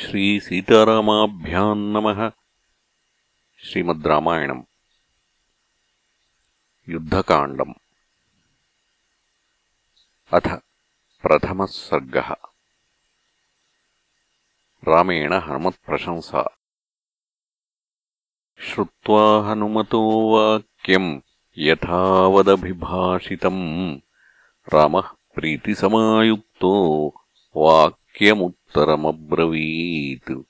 श्रीसीतारामाभ्याम् नमः श्रीमद् रामायणम् युद्धकाण्डम् अथ प्रथमः सर्गः रामेण हनुमत्प्रशंसा श्रुत्वा हनुमतो वाक्यम् यथावदभिभाषितम् रामः प्रीतिसमायुक्तो वाक्यमुत्तरमब्रवीत्।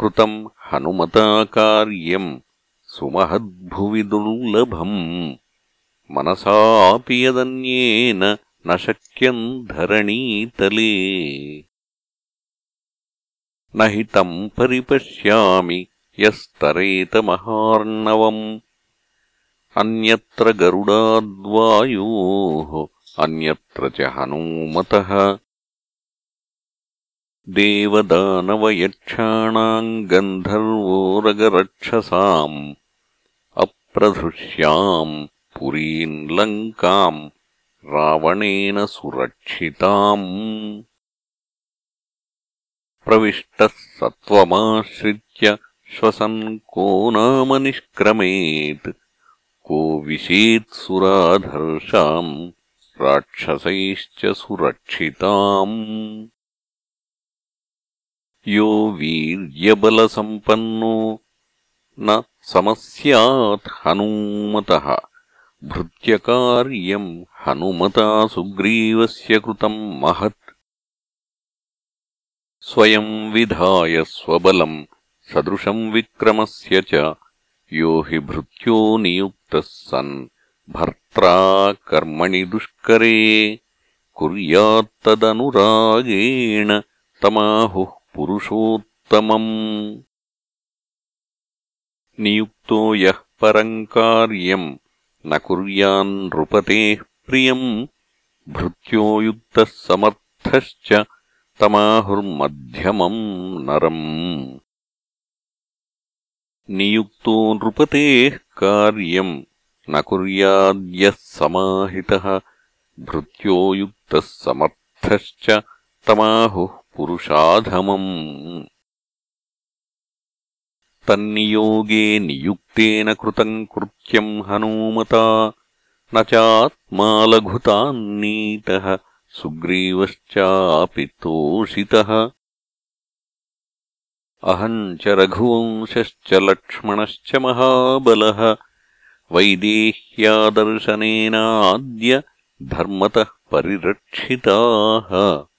कृतम् हनुमता कार्यम् सुमहद्भुवि दुर्लभम्। मनसापि यदन्येन न शक्यम् धरणीतले। न हि तम् परिपश्यामि यस्तरेतमहार्णवम्। अन्यत्र गरुडाद्वायोः अन्यत्र च हनूमतः देवदानवयक्षाणाम् गन्धर्वोरगरक्षसाम् अप्रधृष्याम् पुरीम् लङ्काम् रावणेन सुरक्षिताम्। प्रविष्टः सत्त्वमाश्रित्य श्वसन् को नाम निष्क्रमेत् को विशेत्सुराधर्षाम् राक्षसैश्च सुरक्षिताम् यो वीर्यबलसम्पन्नो न समस्यात् हनूमतः। भृत्यकार्यम् हनुमता सुग्रीवस्य कृतम् महत्। स्वयम् विधाय स्वबलम् सदृशम् विक्रमस्य च। यो हि भृत्यो नियुक्तः सन्। भर्त्रा कर्मणि दुष्करे। कुर्यात्तदनुरागेण तमाहुः पुरुषोत्तमम्। नियुक्तो यः परम् कार्यम् न कुर्यान्नृपतेः प्रियम्। भृत्यो युक्तः समर्थश्च तमाहुर्मध्यमम् नरम्। नियुक्तो नृपतेः कार्यम् न कुर्याद्यः समाहितः। भृत्यो युक्तः समर्थश्च तमाहुः पुरुषाधमम्। तन्नियोगे नियुक्तेन कृतम् कृत्यम् हनूमता न चात्मा लघुतान्नीतः सुग्रीवश्चापि तोषितः। अहम् च रघुवंशश्च लक्ष्मणश्च महाबलः वैदेह्यादर्शनेनाद्य धर्मतः परिरक्षिताः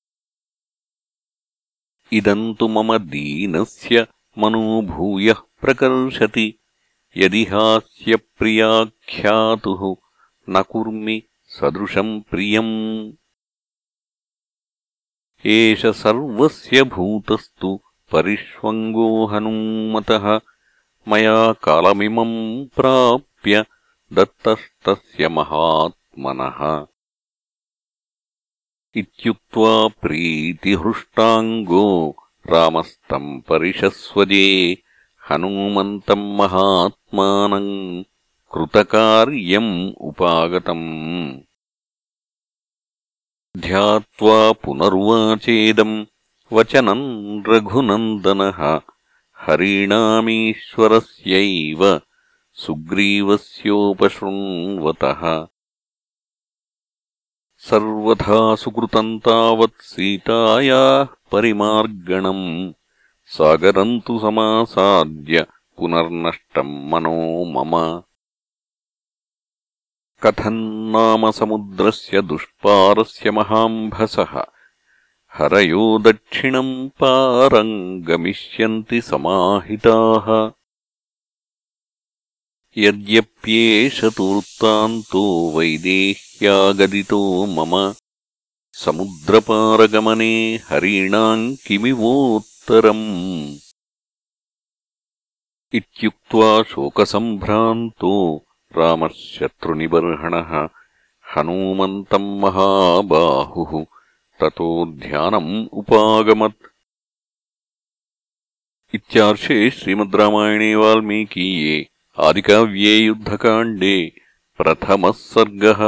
इदम् तु मम दीनस्य मनोभूयः प्रकर्षति। यदिहास्यप्रियाख्यातुः न कुर्मि सदृशम् प्रियम्। एष सर्वस्य भूतस्तु परिष्वङ्गो हनूमतः। मया कालमिमम् प्राप्य दत्तस्तस्य महात्मनः इत्युक्त्वा प्रीतिहृष्टाङ्गो रामस्तम् परिशस्वजे हनूमन्तम् महात्मानम् कृतकार्यम् उपागतम्। ध्यात्वा पुनर्वाचेदम् वचनम् रघुनन्दनः हरीणामीश्वरस्यैव सुग्रीवस्योपशृण्वतः सर्वथा सुकृतम् तावत् सीतायाः परिमार्गणम्। सागरम् तु समासाद्य पुनर्नष्टम् मनो मम। कथम् नाम समुद्रस्य दुष्पारस्य महाम्भसः? हरयो दक्षिणम् पारम् गमिष्यन्ति समाहिताः यद्यप्येष तु वृत्तान्तो वैदेह्यागदितो मम समुद्रपारगमने हरीणाम् किमिवोत्तरम् इत्युक्त्वा शोकसम्भ्रान्तो रामः शत्रुनिबर्हणः हनूमन्तम् महाबाहुः ततो ध्यानम् उपागमत् इत्यार्षे श्रीमद् रामायणे वाल्मीकीये आदिकाव्ये युद्धकाण्डे प्रथमः सर्गः